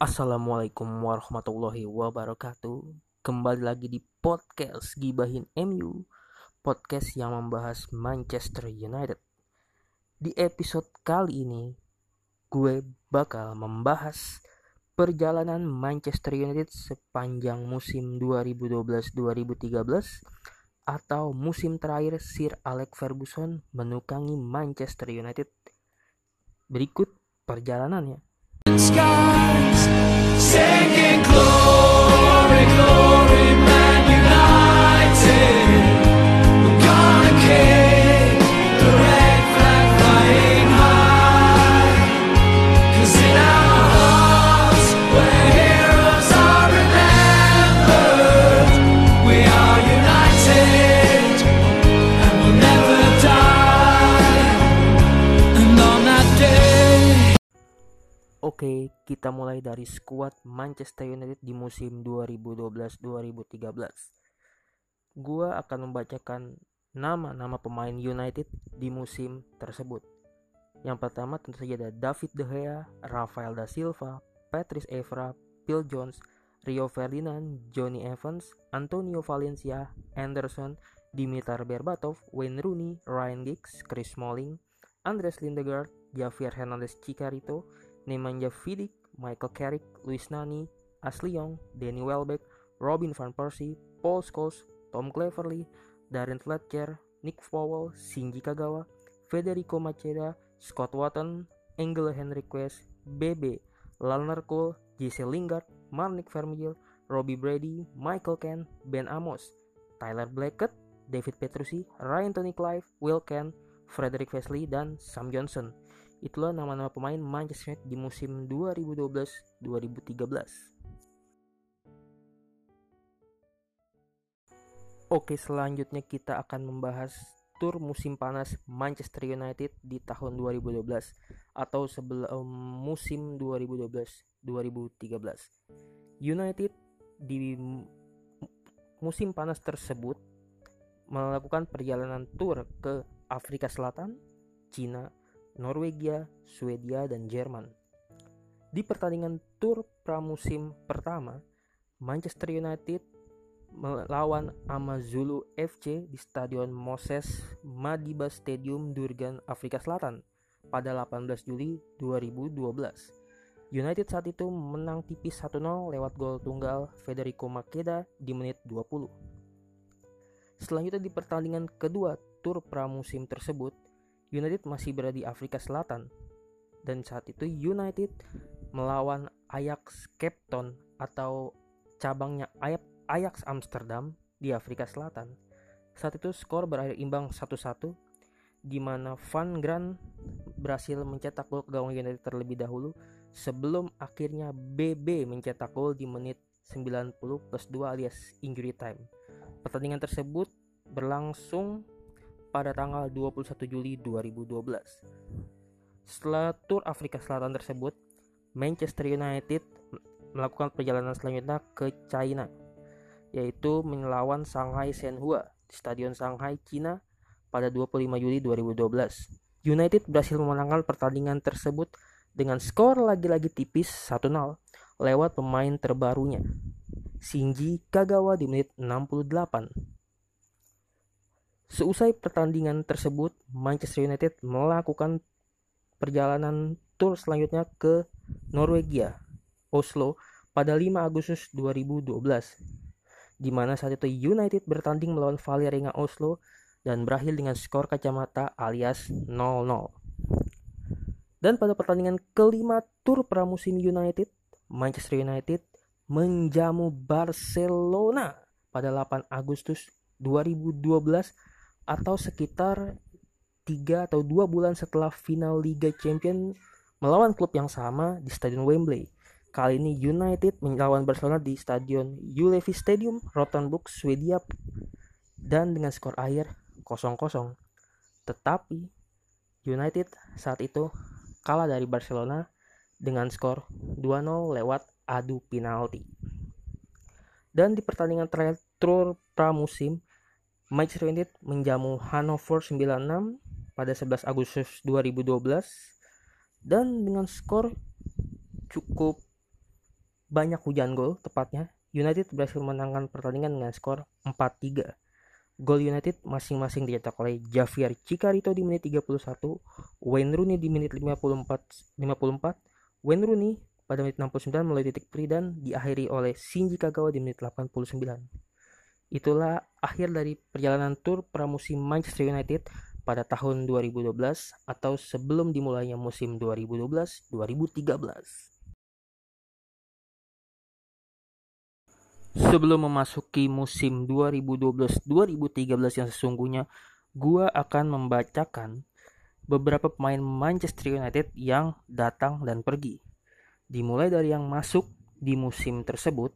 Assalamualaikum warahmatullahi wabarakatuh. Kembali lagi di podcast Gibahin MU Podcast yang membahas Manchester United. Di episode kali ini Gue bakal membahas Perjalanan Manchester United sepanjang musim 2012-2013 Atau musim terakhir Sir Alex Ferguson menukangi Manchester United. Berikut perjalanannya. Skies, Sing Oke, kita mulai dari skuad Manchester United di musim 2012-2013. Gua akan membacakan nama-nama pemain United di musim tersebut. Yang pertama tentu saja ada David De Gea, Rafael da Silva, Patrice Evra, Phil Jones, Rio Ferdinand, Johnny Evans, Antonio Valencia, Anderson, Dimitar Berbatov, Wayne Rooney, Ryan Giggs, Chris Smalling, Andres Lindegaard, Javier Hernandez Chicarito, Nemanja Vidic, Michael Carrick, Luis Nani, Ashley Young, Danny Welbeck, Robin van Persie, Paul Scholes, Tom Cleverley, Darren Fletcher, Nick Powell, Shinji Kagawa, Federico Macheda, Scott Watton, Angelo Henriquez, BB, Lalner Cole, Jesse Lingard, Marnik Vermeil, Robbie Brady, Michael Ken, Ben Amos, Tyler Blackett, David Petrucci, Ryan Tony Clive, Will Ken, Frederick Wesley, dan Sam Johnson. Itulah nama-nama pemain Manchester United di musim 2012-2013. Oke, selanjutnya kita akan membahas tur musim panas Manchester United di tahun 2012 atau sebelum musim 2012-2013. United di musim panas tersebut melakukan perjalanan tur ke Afrika Selatan, Cina, Norwegia, Swedia, dan Jerman. Di pertandingan tur pramusim pertama, Manchester United melawan Amazulu FC di Stadion Moses Madiba Stadium Durgan, Afrika Selatan pada 18 Juli 2012. United saat itu menang tipis 1-0 lewat gol tunggal Federico Makeda di menit 20. Selanjutnya di pertandingan kedua tur pramusim tersebut, United masih berada di Afrika Selatan dan saat itu United melawan Ajax Cape Town atau cabangnya Ajax Amsterdam di Afrika Selatan. Saat itu skor berakhir imbang 1-1 di mana Van Gran berhasil mencetak gol ke gawang United terlebih dahulu sebelum akhirnya BB mencetak gol di menit 90 plus 2 alias injury time. Pertandingan tersebut berlangsung pada tanggal 21 Juli 2012. Setelah tur Afrika Selatan tersebut, Manchester United melakukan perjalanan selanjutnya ke China yaitu melawan Shanghai Shenhua di Stadion Shanghai, Cina pada 25 Juli 2012. United berhasil memenangkan pertandingan tersebut dengan skor lagi-lagi tipis 1-0 lewat pemain terbarunya, Shinji Kagawa di menit 68. Seusai pertandingan tersebut, Manchester United melakukan perjalanan tur selanjutnya ke Norwegia, Oslo, pada 5 Agustus 2012 di mana saat itu United bertanding melawan Valerenga Oslo dan berakhir dengan skor kacamata alias 0-0. Dan pada pertandingan kelima tur pramusim United, Manchester United menjamu Barcelona pada 8 Agustus 2012 atau sekitar 3 atau 2 bulan setelah final Liga Champions melawan klub yang sama di Stadion Wembley. Kali ini United melawan Barcelona di Stadion Ullevi Stadium, Rothenburg, Swedia dan dengan skor akhir 0-0. Tetapi United saat itu kalah dari Barcelona dengan skor 2-0 lewat adu penalti. Dan di pertandingan terakhir pramusim, Manchester United menjamu Hannover 96 pada 11 Agustus 2012 dan dengan skor cukup banyak hujan gol tepatnya, United berhasil menangkan pertandingan dengan skor 4-3. Gol United masing-masing dicetak oleh Javier Cicarito di menit 31, Wayne Rooney di menit 54, 54 Wayne Rooney pada menit 69 melalui titik free dan diakhiri oleh Shinji Kagawa di menit 89. Itulah akhir dari perjalanan tur pramusim Manchester United pada tahun 2012 atau sebelum dimulainya musim 2012-2013. Sebelum memasuki musim 2012-2013 yang sesungguhnya, gua akan membacakan beberapa pemain Manchester United yang datang dan pergi. Dimulai dari yang masuk di musim tersebut,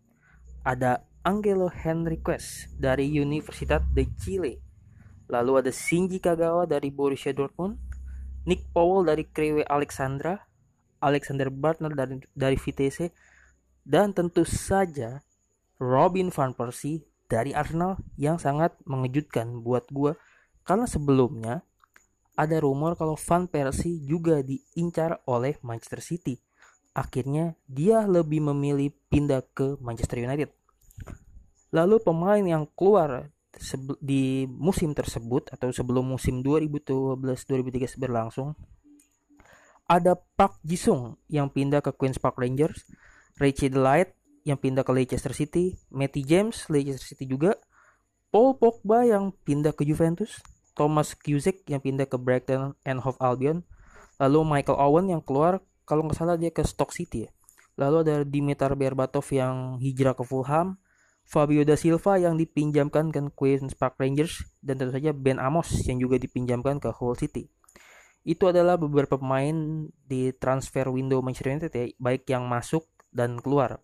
ada Angelo Henriquez dari Universidad de Chile. Lalu ada Shinji Kagawa dari Borussia Dortmund, Nick Powell dari Crewe Alexandra, Alexander Bartner dari, dari Vitesse, dan tentu saja Robin van Persie dari Arsenal yang sangat mengejutkan buat gue karena sebelumnya ada rumor kalau Van Persie juga diincar oleh Manchester City. Akhirnya dia lebih memilih pindah ke Manchester United. Lalu pemain yang keluar di musim tersebut atau sebelum musim 2012-2013 berlangsung ada Park Jisung yang pindah ke Queens Park Rangers, Richie Delight yang pindah ke Leicester City, Matty James Leicester City juga, Paul Pogba yang pindah ke Juventus, Thomas Kuzik yang pindah ke Brighton and Hove Albion, lalu Michael Owen yang keluar kalau nggak salah dia ke Stoke City ya. Lalu ada Dimitar Berbatov yang hijrah ke Fulham, Fabio da Silva yang dipinjamkan ke Queens Park Rangers, dan tentu saja Ben Amos yang juga dipinjamkan ke Hull City. Itu adalah beberapa pemain di transfer window Manchester United ya, baik yang masuk dan keluar.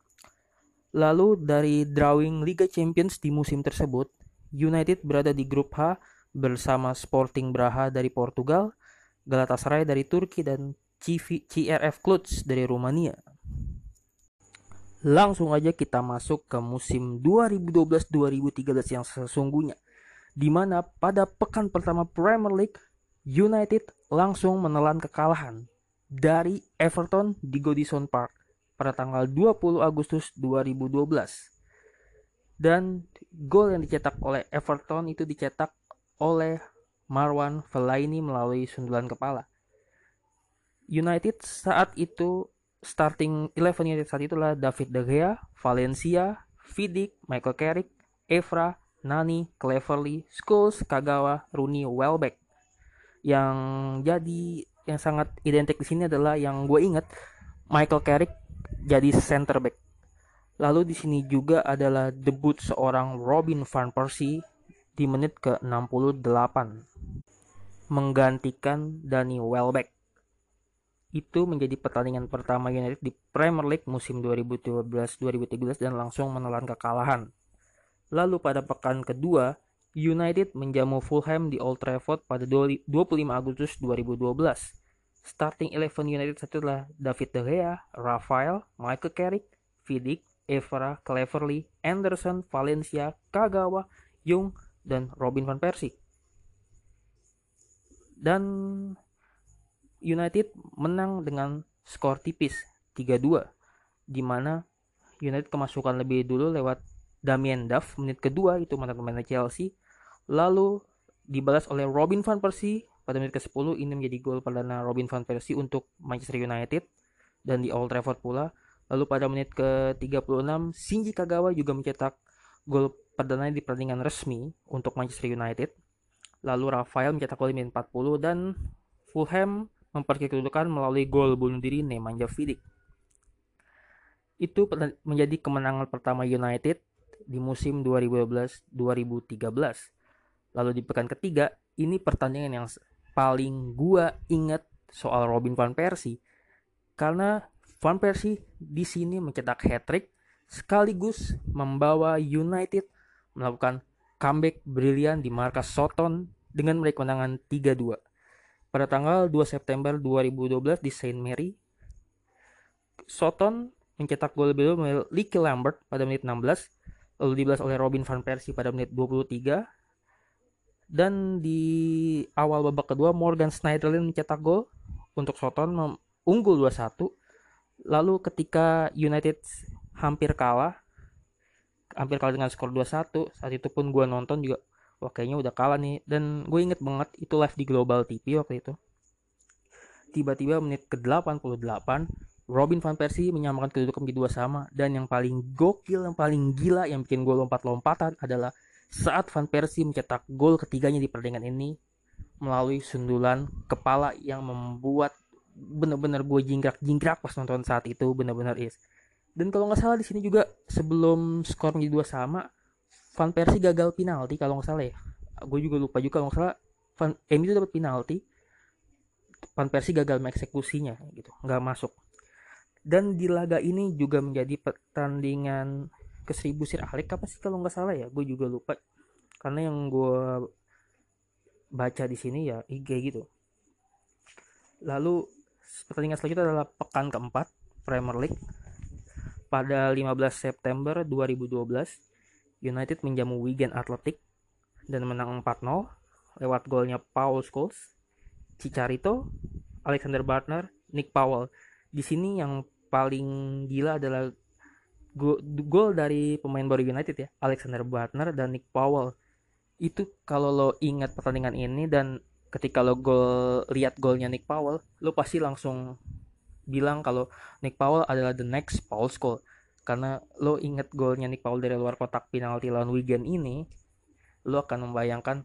Lalu dari drawing Liga Champions di musim tersebut, United berada di grup H bersama Sporting Braha dari Portugal, Galatasaray dari Turki dan CRF Cluj dari Rumania. Langsung aja kita masuk ke musim 2012-2013 yang sesungguhnya, di mana pada pekan pertama Premier League, United langsung menelan kekalahan dari Everton di Goodison Park pada tanggal 20 Agustus 2012. Dan gol yang dicetak oleh Everton itu dicetak oleh Marwan Fellaini melalui sundulan kepala. United saat itu starting 11 United saat itulah David De Gea, Valencia, Vidic, Michael Carrick, Evra, Nani, Cleverly, Scholes, Kagawa, Rooney, Welbeck. Yang jadi yang sangat identik di sini adalah yang gue inget Michael Carrick jadi center back. Lalu di sini juga adalah debut seorang Robin van Persie di menit ke-68 menggantikan Danny Welbeck. Itu menjadi pertandingan pertama United di Premier League musim 2012-2013 dan langsung menelan kekalahan. Lalu pada pekan kedua, United menjamu Fulham di Old Trafford pada 25 Agustus 2012 Starting eleven United satu adalah David De Gea, Rafael, Michael Carrick, Vidic, Evra, Cleverly, Anderson, Valencia, Kagawa, Young, dan Robin van Persie. Dan United menang dengan skor tipis 3-2 di mana United kemasukan lebih dulu lewat Damien Duff menit kedua itu mantan pemain Chelsea lalu dibalas oleh Robin van Persie pada menit ke-10 ini menjadi gol perdana Robin van Persie untuk Manchester United dan di Old Trafford pula. Lalu pada menit ke-36 Shinji Kagawa juga mencetak gol perdana di pertandingan resmi untuk Manchester United. Lalu Rafael mencetak gol di menit 40 dan Fulham memperkirakan kedudukan melalui gol bunuh diri Nemanja Vidic. Itu menjadi kemenangan pertama United di musim 2012-2013. Lalu di pekan ketiga, ini pertandingan yang paling gua inget soal Robin van Persie karena Van Persie di sini mencetak hat-trick sekaligus membawa United melakukan comeback brilian di markas Soton dengan meraih kemenangan 3-2. Pada tanggal 2 September 2012 di Saint Mary, Soton mencetak gol lebih dulu Licky Lambert pada menit 16, lalu dibalas oleh Robin van Persie pada menit 23, dan di awal babak kedua Morgan Schneiderlin mencetak gol untuk Soton unggul 2-1. Lalu ketika United hampir kalah hampir kalah dengan skor 2-1 saat itu pun gue nonton juga wah kayaknya udah kalah nih. Dan gue inget banget itu live di Global TV waktu itu. Tiba-tiba menit ke 88 Robin van Persie menyamakan kedudukan kedua sama. Dan yang paling gokil yang paling gila yang bikin gue lompat-lompatan adalah saat van Persie mencetak gol ketiganya di pertandingan ini melalui sundulan kepala yang membuat bener-bener gue jingkrak-jingkrak pas nonton saat itu bener-bener is. Dan kalau nggak salah di sini juga sebelum skor menjadi dua sama Van Persie gagal penalti kalau nggak salah ya. Gue juga lupa juga kalau nggak salah Van MU itu dapat penalti. Van Persie gagal mengeksekusinya gitu. Nggak masuk. Dan di laga ini juga menjadi pertandingan ke seribu Sir Alex. Apa sih kalau nggak salah ya? Gue juga lupa. Karena yang gue baca di sini ya IG gitu. Lalu pertandingan selanjutnya adalah pekan keempat Premier League. Pada 15 September 2012 United menjamu Wigan Athletic dan menang 4-0 lewat golnya Paul Scholes, Cicarito, Alexander Bartner, Nick Powell. Di sini yang paling gila adalah gol dari pemain baru United ya Alexander Bartner dan Nick Powell. Itu kalau lo ingat pertandingan ini dan ketika lo gol lihat golnya Nick Powell lo pasti langsung bilang kalau Nick Powell adalah the next Paul Scholes karena lo inget golnya Nick Powell dari luar kotak penalti lawan Wigan ini lo akan membayangkan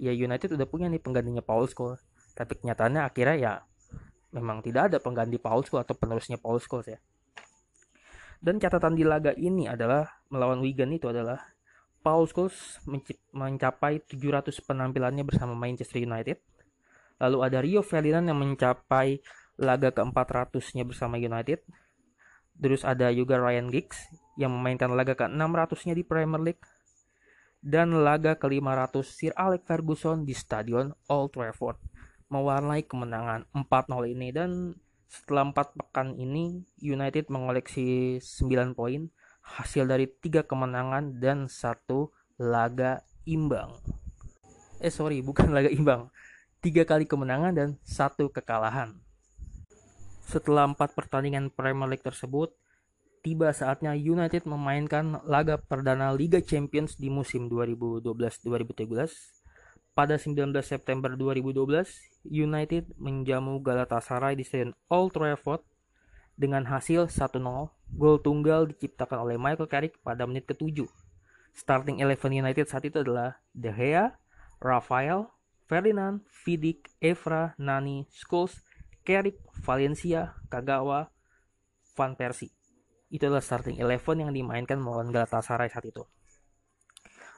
ya United udah punya nih penggantinya Paul Scholes tapi kenyataannya akhirnya ya memang tidak ada pengganti Paul Scholes atau penerusnya Paul Scholes ya. Dan catatan di laga ini adalah melawan Wigan itu adalah Paul Scholes mencapai 700 penampilannya bersama Manchester United. Lalu ada Rio Ferdinand yang mencapai laga ke-400-nya bersama United. Terus ada juga Ryan Giggs yang memainkan laga ke-600-nya di Premier League. Dan laga ke-500 Sir Alex Ferguson di Stadion Old Trafford mewarnai kemenangan 4-0 ini dan setelah 4 pekan ini United mengoleksi 9 poin hasil dari 3 kemenangan dan satu laga imbang. Eh sorry, bukan laga imbang. 3 kali kemenangan dan satu kekalahan. Setelah 4 pertandingan Premier League tersebut, tiba saatnya United memainkan laga perdana Liga Champions di musim 2012-2013 pada 19 September 2012, United menjamu Galatasaray di Stadion Old Trafford dengan hasil 1-0. Gol tunggal diciptakan oleh Michael Carrick pada menit ke-7. Starting eleven United saat itu adalah De Gea, Rafael, Ferdinand, Vidic, Evra, Nani, Scholes, Carrick, Valencia, Kagawa, Van Persie. Itu adalah starting eleven yang dimainkan melawan Galatasaray saat itu.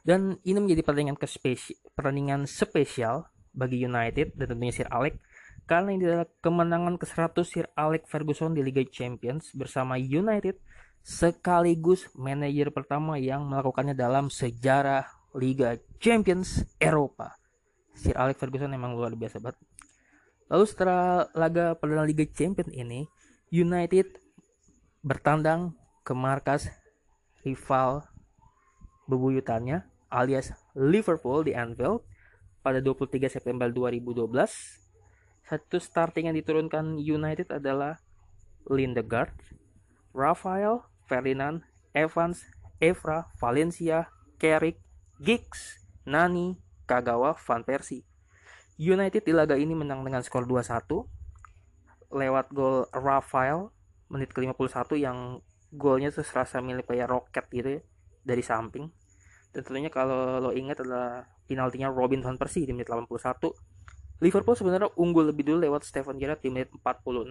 Dan ini menjadi pertandingan spesial, pertandingan spesial bagi United dan tentunya Sir Alex karena ini adalah kemenangan ke-100 Sir Alex Ferguson di Liga Champions bersama United sekaligus manajer pertama yang melakukannya dalam sejarah Liga Champions Eropa. Sir Alex Ferguson memang luar biasa banget. Lalu setelah laga perdana Liga Champions ini, United bertandang ke markas rival bebuyutannya alias Liverpool di Anfield pada 23 September 2012. Satu starting yang diturunkan United adalah Lindegaard, Rafael, Ferdinand, Evans, Evra, Valencia, Carrick, Giggs, Nani, Kagawa, Van Persie. United di laga ini menang dengan skor 2-1 lewat gol Rafael menit ke-51 yang golnya tuh serasa milik kayak roket gitu ya, dari samping dan tentunya kalau lo ingat adalah penaltinya Robin van Persie di menit 81. Liverpool sebenarnya unggul lebih dulu lewat Steven Gerrard di menit 46.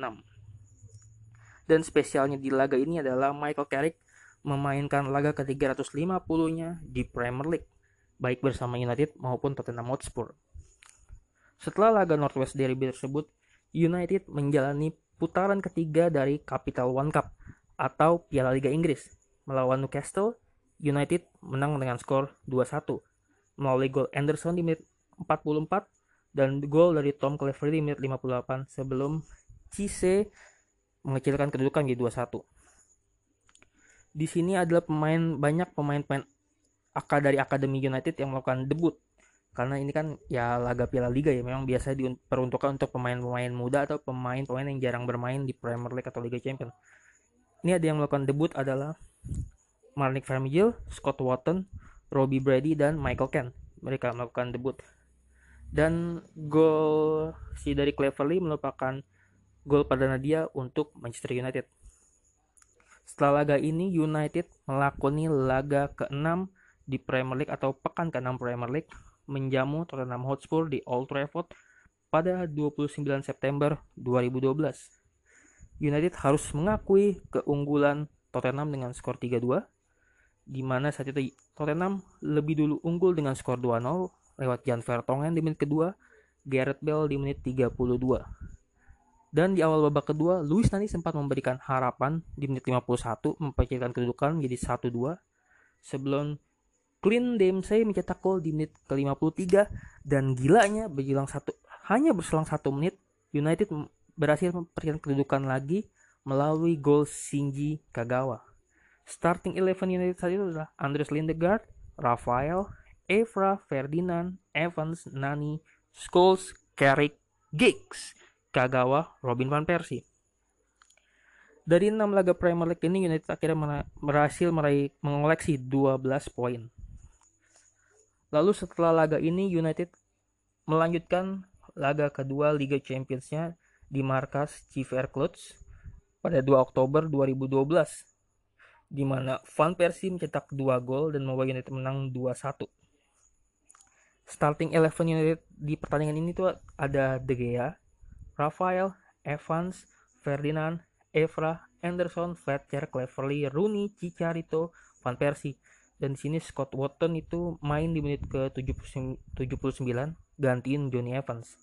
Dan spesialnya di laga ini adalah Michael Carrick memainkan laga ke-350-nya di Premier League, baik bersama United maupun Tottenham Hotspur. Setelah laga Northwest Derby tersebut, United menjalani putaran ketiga dari Capital One Cup atau Piala Liga Inggris melawan Newcastle United menang dengan skor 2-1 melalui gol Anderson di menit 44 dan gol dari Tom Cleverley di menit 58 sebelum Cisse mengecilkan kedudukan di 2-1. Di sini adalah pemain banyak pemain-pemain dari Akademi United yang melakukan debut karena ini kan ya laga Piala Liga ya memang biasa diperuntukkan untuk pemain-pemain muda atau pemain-pemain yang jarang bermain di Premier League atau Liga Champions. Ini ada yang melakukan debut adalah Marnik Vermeil, Scott Wotton, Robbie Brady, dan Michael Ken. Mereka melakukan debut. Dan gol si dari Cleverly merupakan gol perdana dia untuk Manchester United. Setelah laga ini, United melakoni laga ke-6 di Premier League atau pekan ke-6 Premier League menjamu Tottenham Hotspur di Old Trafford pada 29 September 2012. United harus mengakui keunggulan Tottenham dengan skor 3-2 di mana saat itu Tottenham lebih dulu unggul dengan skor 2-0 lewat Jan Vertonghen di menit kedua, Gareth Bale di menit 32. Dan di awal babak kedua, Luis Nani sempat memberikan harapan di menit 51 memperkirakan kedudukan menjadi 1-2 sebelum Clint Dempsey mencetak gol di menit ke-53 dan gilanya berjelang satu hanya berselang satu menit United berhasil memperkirakan kedudukan lagi melalui gol Shinji Kagawa. Starting eleven United saat itu adalah Andres Lindegaard, Rafael, Evra, Ferdinand, Evans, Nani, Scholes, Carrick, Giggs. Kagawa, Robin van Persie. Dari 6 laga Premier League ini United akhirnya berhasil meraih mengoleksi 12 poin. Lalu setelah laga ini United melanjutkan laga kedua Liga Champions-nya di markas Chiefs Clutch pada 2 Oktober 2012 di mana Van Persie mencetak 2 gol dan membawa United menang 2-1. Starting 11 United di pertandingan ini tuh ada De Gea, Rafael, Evans, Ferdinand, Evra, Anderson, Fletcher, Cleverly, Rooney, Cicarito, Van Persie. Dan sini Scott Wotton itu main di menit ke 79 gantiin Johnny Evans.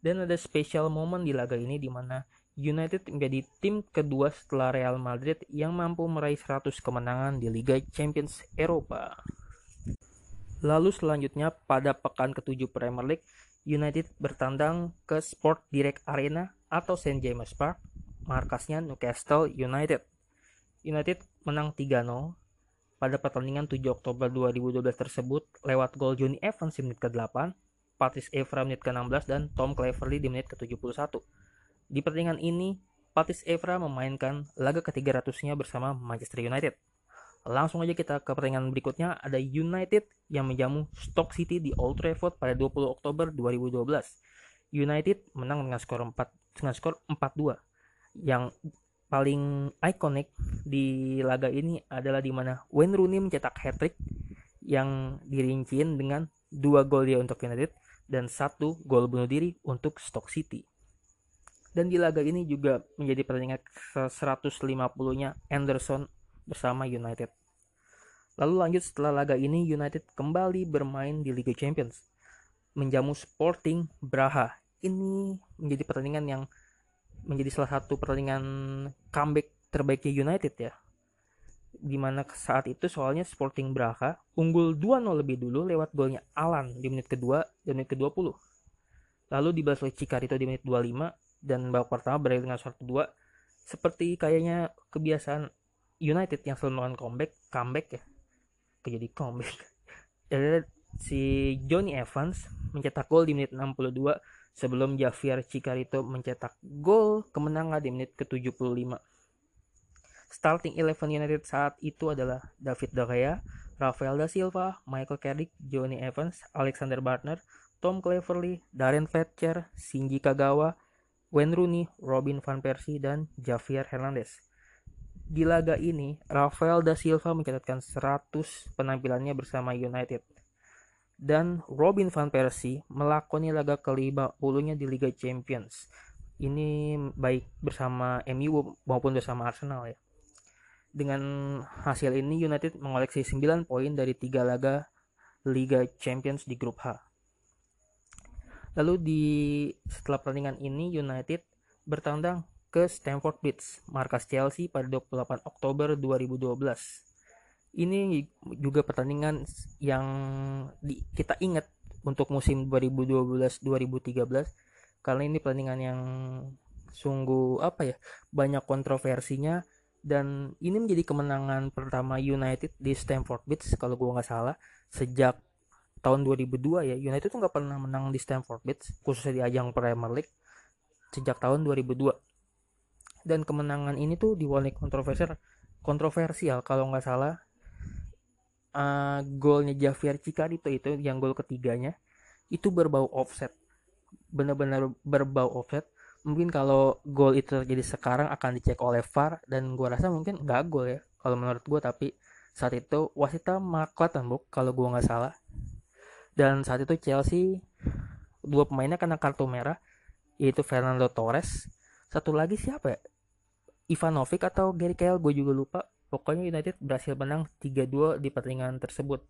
Dan ada special moment di laga ini di mana United menjadi tim kedua setelah Real Madrid yang mampu meraih 100 kemenangan di Liga Champions Eropa. Lalu selanjutnya pada pekan ke-7 Premier League, United bertandang ke Sport Direct Arena atau St. James Park, markasnya Newcastle United. United menang 3-0 pada pertandingan 7 Oktober 2012 tersebut lewat gol Johnny Evans di menit ke-8, Patrice Evra menit ke-16 dan Tom Cleverley di menit ke-71. Di pertandingan ini, Patrice Evra memainkan laga ke-300-nya bersama Manchester United. Langsung aja kita ke pertandingan berikutnya ada United yang menjamu Stoke City di Old Trafford pada 20 Oktober 2012. United menang dengan skor 4 dengan skor 4-2. Yang paling ikonik di laga ini adalah di mana Wayne Rooney mencetak hat-trick yang dirinciin dengan dua gol dia untuk United dan satu gol bunuh diri untuk Stoke City. Dan di laga ini juga menjadi pertandingan 150-nya Anderson bersama United. Lalu lanjut setelah laga ini United kembali bermain di Liga Champions menjamu Sporting Braha. Ini menjadi pertandingan yang menjadi salah satu pertandingan comeback terbaiknya United ya. Di mana saat itu soalnya Sporting Braha unggul 2-0 lebih dulu lewat golnya Alan di menit kedua dan menit ke-20. Lalu dibalas oleh Cicarito di menit 25 dan babak pertama berakhir dengan skor kedua seperti kayaknya kebiasaan United yang selalu melakukan comeback comeback ya jadi comeback jadi si Johnny Evans mencetak gol di menit 62 sebelum Javier Cicarito mencetak gol kemenangan di menit ke-75 starting eleven United saat itu adalah David De Gea Rafael da Silva, Michael Carrick, Johnny Evans, Alexander Barner, Tom Cleverley, Darren Fletcher, Shinji Kagawa, Wayne Rooney, Robin van Persie, dan Javier Hernandez. Di laga ini, Rafael da Silva mencatatkan 100 penampilannya bersama United. Dan Robin van Persie melakoni laga ke-50-nya di Liga Champions. Ini baik bersama MU maupun bersama Arsenal ya. Dengan hasil ini United mengoleksi 9 poin dari 3 laga Liga Champions di grup H. Lalu di setelah pertandingan ini United bertandang ke Stamford Bridge, markas Chelsea pada 28 Oktober 2012. Ini juga pertandingan yang di, kita ingat untuk musim 2012-2013 karena ini pertandingan yang sungguh apa ya banyak kontroversinya. Dan ini menjadi kemenangan pertama United di Stamford Bridge kalau gue nggak salah sejak tahun 2002 ya. United tuh nggak pernah menang di Stamford Bridge khususnya di ajang Premier League sejak tahun 2002 dan kemenangan ini tuh diwarnai kontroversial kontroversial kalau nggak salah uh, golnya Javier Cicarito itu yang gol ketiganya itu berbau offset. Benar-benar berbau offset. Mungkin kalau gol itu terjadi sekarang akan dicek oleh VAR dan gue rasa mungkin nggak gol ya kalau menurut gue tapi saat itu wasitnya Mark Clattenburg kalau gue nggak salah. Dan saat itu Chelsea dua pemainnya kena kartu merah yaitu Fernando Torres. Satu lagi siapa ya? Ivanovic atau Gary Cahill? Gue juga lupa pokoknya United berhasil menang 3-2 di pertandingan tersebut.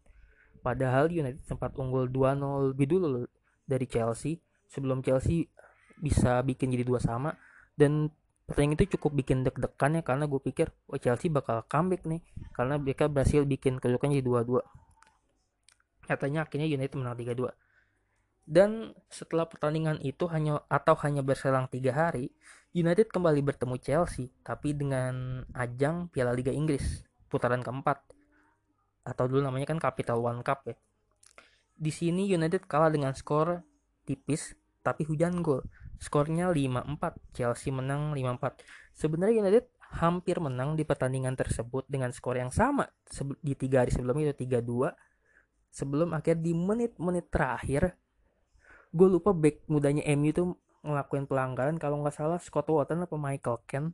Padahal United sempat unggul 2-0 lebih dulu dari Chelsea sebelum Chelsea bisa bikin jadi dua sama. Dan pertandingan itu cukup bikin deg-degan ya karena gue pikir oh Chelsea bakal comeback nih karena mereka berhasil bikin kedudukan jadi dua-dua katanya akhirnya United menang 3-2 dan setelah pertandingan itu hanya atau hanya berselang tiga hari United kembali bertemu Chelsea tapi dengan ajang Piala Liga Inggris putaran keempat. Atau dulu namanya kan Capital One Cup ya. Di sini United kalah dengan skor tipis tapi hujan gol. Skornya 5-4, Chelsea menang 5-4. Sebenarnya United hampir menang di pertandingan tersebut dengan skor yang sama di tiga hari sebelumnya itu 3-2 sebelum akhir di menit-menit terakhir gue lupa back mudanya MU itu ngelakuin pelanggaran. Kalau nggak salah Scott Walton atau Michael Ken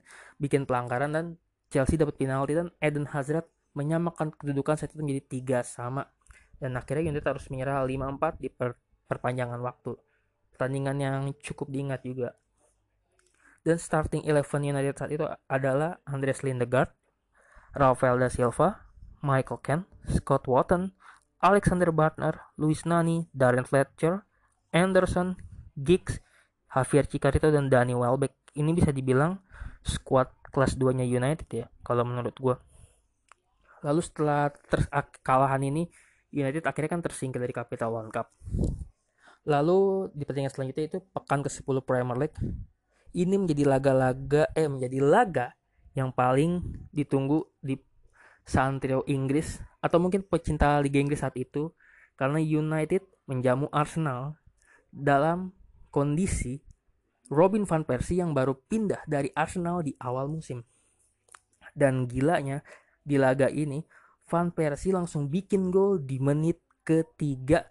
bikin pelanggaran dan Chelsea dapat penalti dan Eden Hazard menyamakan kedudukan saat itu menjadi tiga sama. Dan akhirnya United harus menyerah 5-4 di per perpanjangan waktu. Pertandingan yang cukup diingat juga. Dan starting eleven United saat itu adalah Andres Lindegaard, Rafael da Silva, Michael Ken, Scott Watton, Alexander Bartner, Luis Nani, Darren Fletcher, Anderson, Giggs, Javier Cicarito, dan Danny Welbeck. Ini bisa dibilang squad kelas 2-nya United ya, kalau menurut gue. Lalu setelah kekalahan ini, United akhirnya kan tersingkir dari Capital One Cup. Lalu di pertandingan selanjutnya itu pekan ke-10 Premier League. Ini menjadi laga-laga eh menjadi laga yang paling ditunggu di santrio Inggris atau mungkin pecinta Liga Inggris saat itu karena United menjamu Arsenal dalam kondisi Robin van Persie yang baru pindah dari Arsenal di awal musim. Dan gilanya di laga ini Van Persie langsung bikin gol di menit ketiga.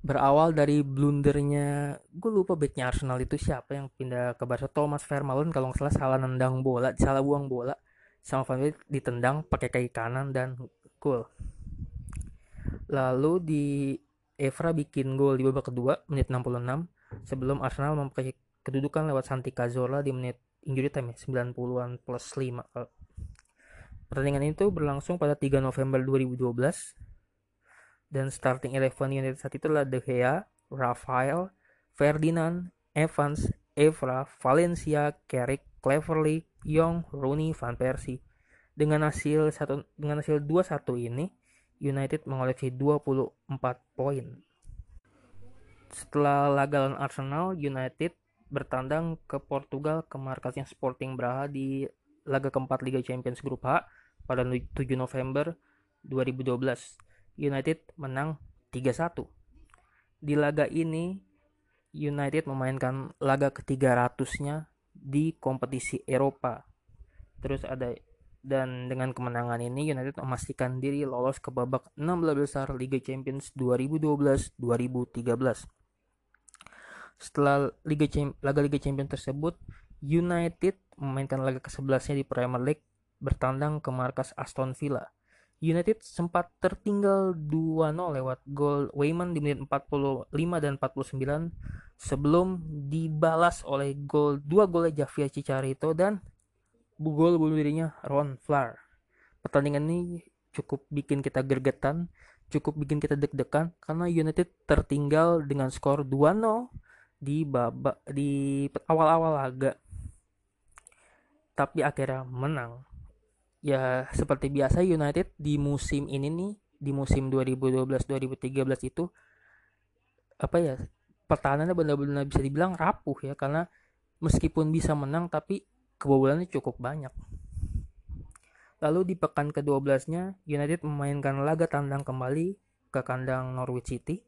Berawal dari blundernya gue lupa backnya Arsenal itu siapa yang pindah ke Barca. Thomas Vermaelen kalau nggak salah salah nendang bola salah buang bola. Sama Van Dijk ditendang pakai kaki kanan dan gol. Lalu di Evra bikin gol di babak kedua menit 66 sebelum Arsenal mempunyai kedudukan lewat Santi Cazorla di menit injury time ya 90-an plus 5 pertandingan itu berlangsung pada 3 November 2012 dan starting eleven United saat itu adalah De Gea, Rafael, Ferdinand, Evans, Evra, Valencia, Carrick, Cleverly, Young, Rooney, Van Persie. Dengan hasil satu dengan hasil 2-1 ini, United mengoleksi 24 poin. Setelah laga lawan Arsenal, United bertandang ke Portugal ke markasnya Sporting Braga di laga keempat Liga Champions Grup H pada 7 November 2012 United menang 3-1. Di laga ini United memainkan laga ke-300-nya di kompetisi Eropa. Terus ada dan dengan kemenangan ini United memastikan diri lolos ke babak 16 besar Liga Champions 2012-2013. Setelah Liga laga Liga Champions tersebut, United memainkan laga ke-11-nya di Premier League bertandang ke markas Aston Villa. United sempat tertinggal 2-0 lewat gol Wayman di menit 45 dan 49 sebelum dibalas oleh gol dua gol Javier Cicarito dan gol bunuh dirinya Ron Flair. Pertandingan ini cukup bikin kita gergetan, cukup bikin kita deg-degan karena United tertinggal dengan skor 2-0 di babak di awal-awal laga. Tapi akhirnya menang ya seperti biasa United di musim ini nih di musim 2012-2013 itu apa ya pertahanannya benar-benar bisa dibilang rapuh ya karena meskipun bisa menang tapi kebobolannya cukup banyak. Lalu di pekan ke-12-nya United memainkan laga tandang kembali ke kandang Norwich City.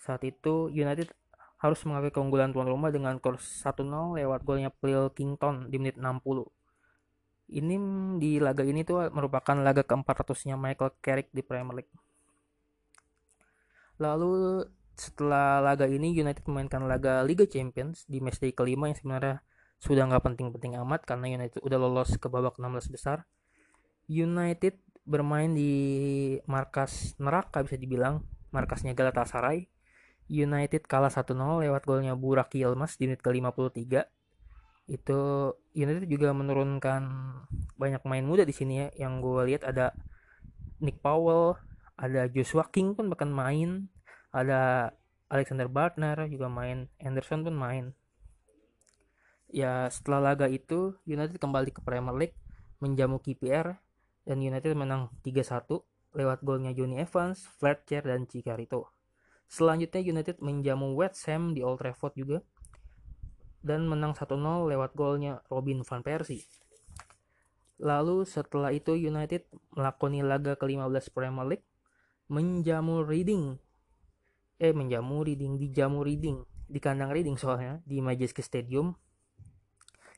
Saat itu United harus mengakui keunggulan tuan rumah dengan skor 1-0 lewat golnya Pilkington di menit 60 Ini di laga ini tuh merupakan laga ke-400-nya Michael Carrick di Premier League. Lalu setelah laga ini United memainkan laga Liga Champions di matchday kelima yang sebenarnya sudah nggak penting-penting amat karena United udah lolos ke babak 16 besar. United bermain di markas neraka bisa dibilang markasnya Galatasaray. United kalah 1-0 lewat golnya Burak Yilmaz di menit ke-53 itu United juga menurunkan banyak main muda di sini ya yang gue lihat ada Nick Powell ada Joshua King pun bahkan main ada Alexander Bartner juga main Anderson pun main ya setelah laga itu United kembali ke Premier League menjamu KPR dan United menang 3-1 lewat golnya Johnny Evans, Fletcher, dan Cicarito. Selanjutnya United menjamu West Ham di Old Trafford juga dan menang 1-0 lewat golnya Robin van Persie. Lalu setelah itu United melakoni laga ke-15 Premier League menjamu Reading. Eh menjamu Reading, dijamu Reading, di kandang Reading soalnya di Majestic Stadium.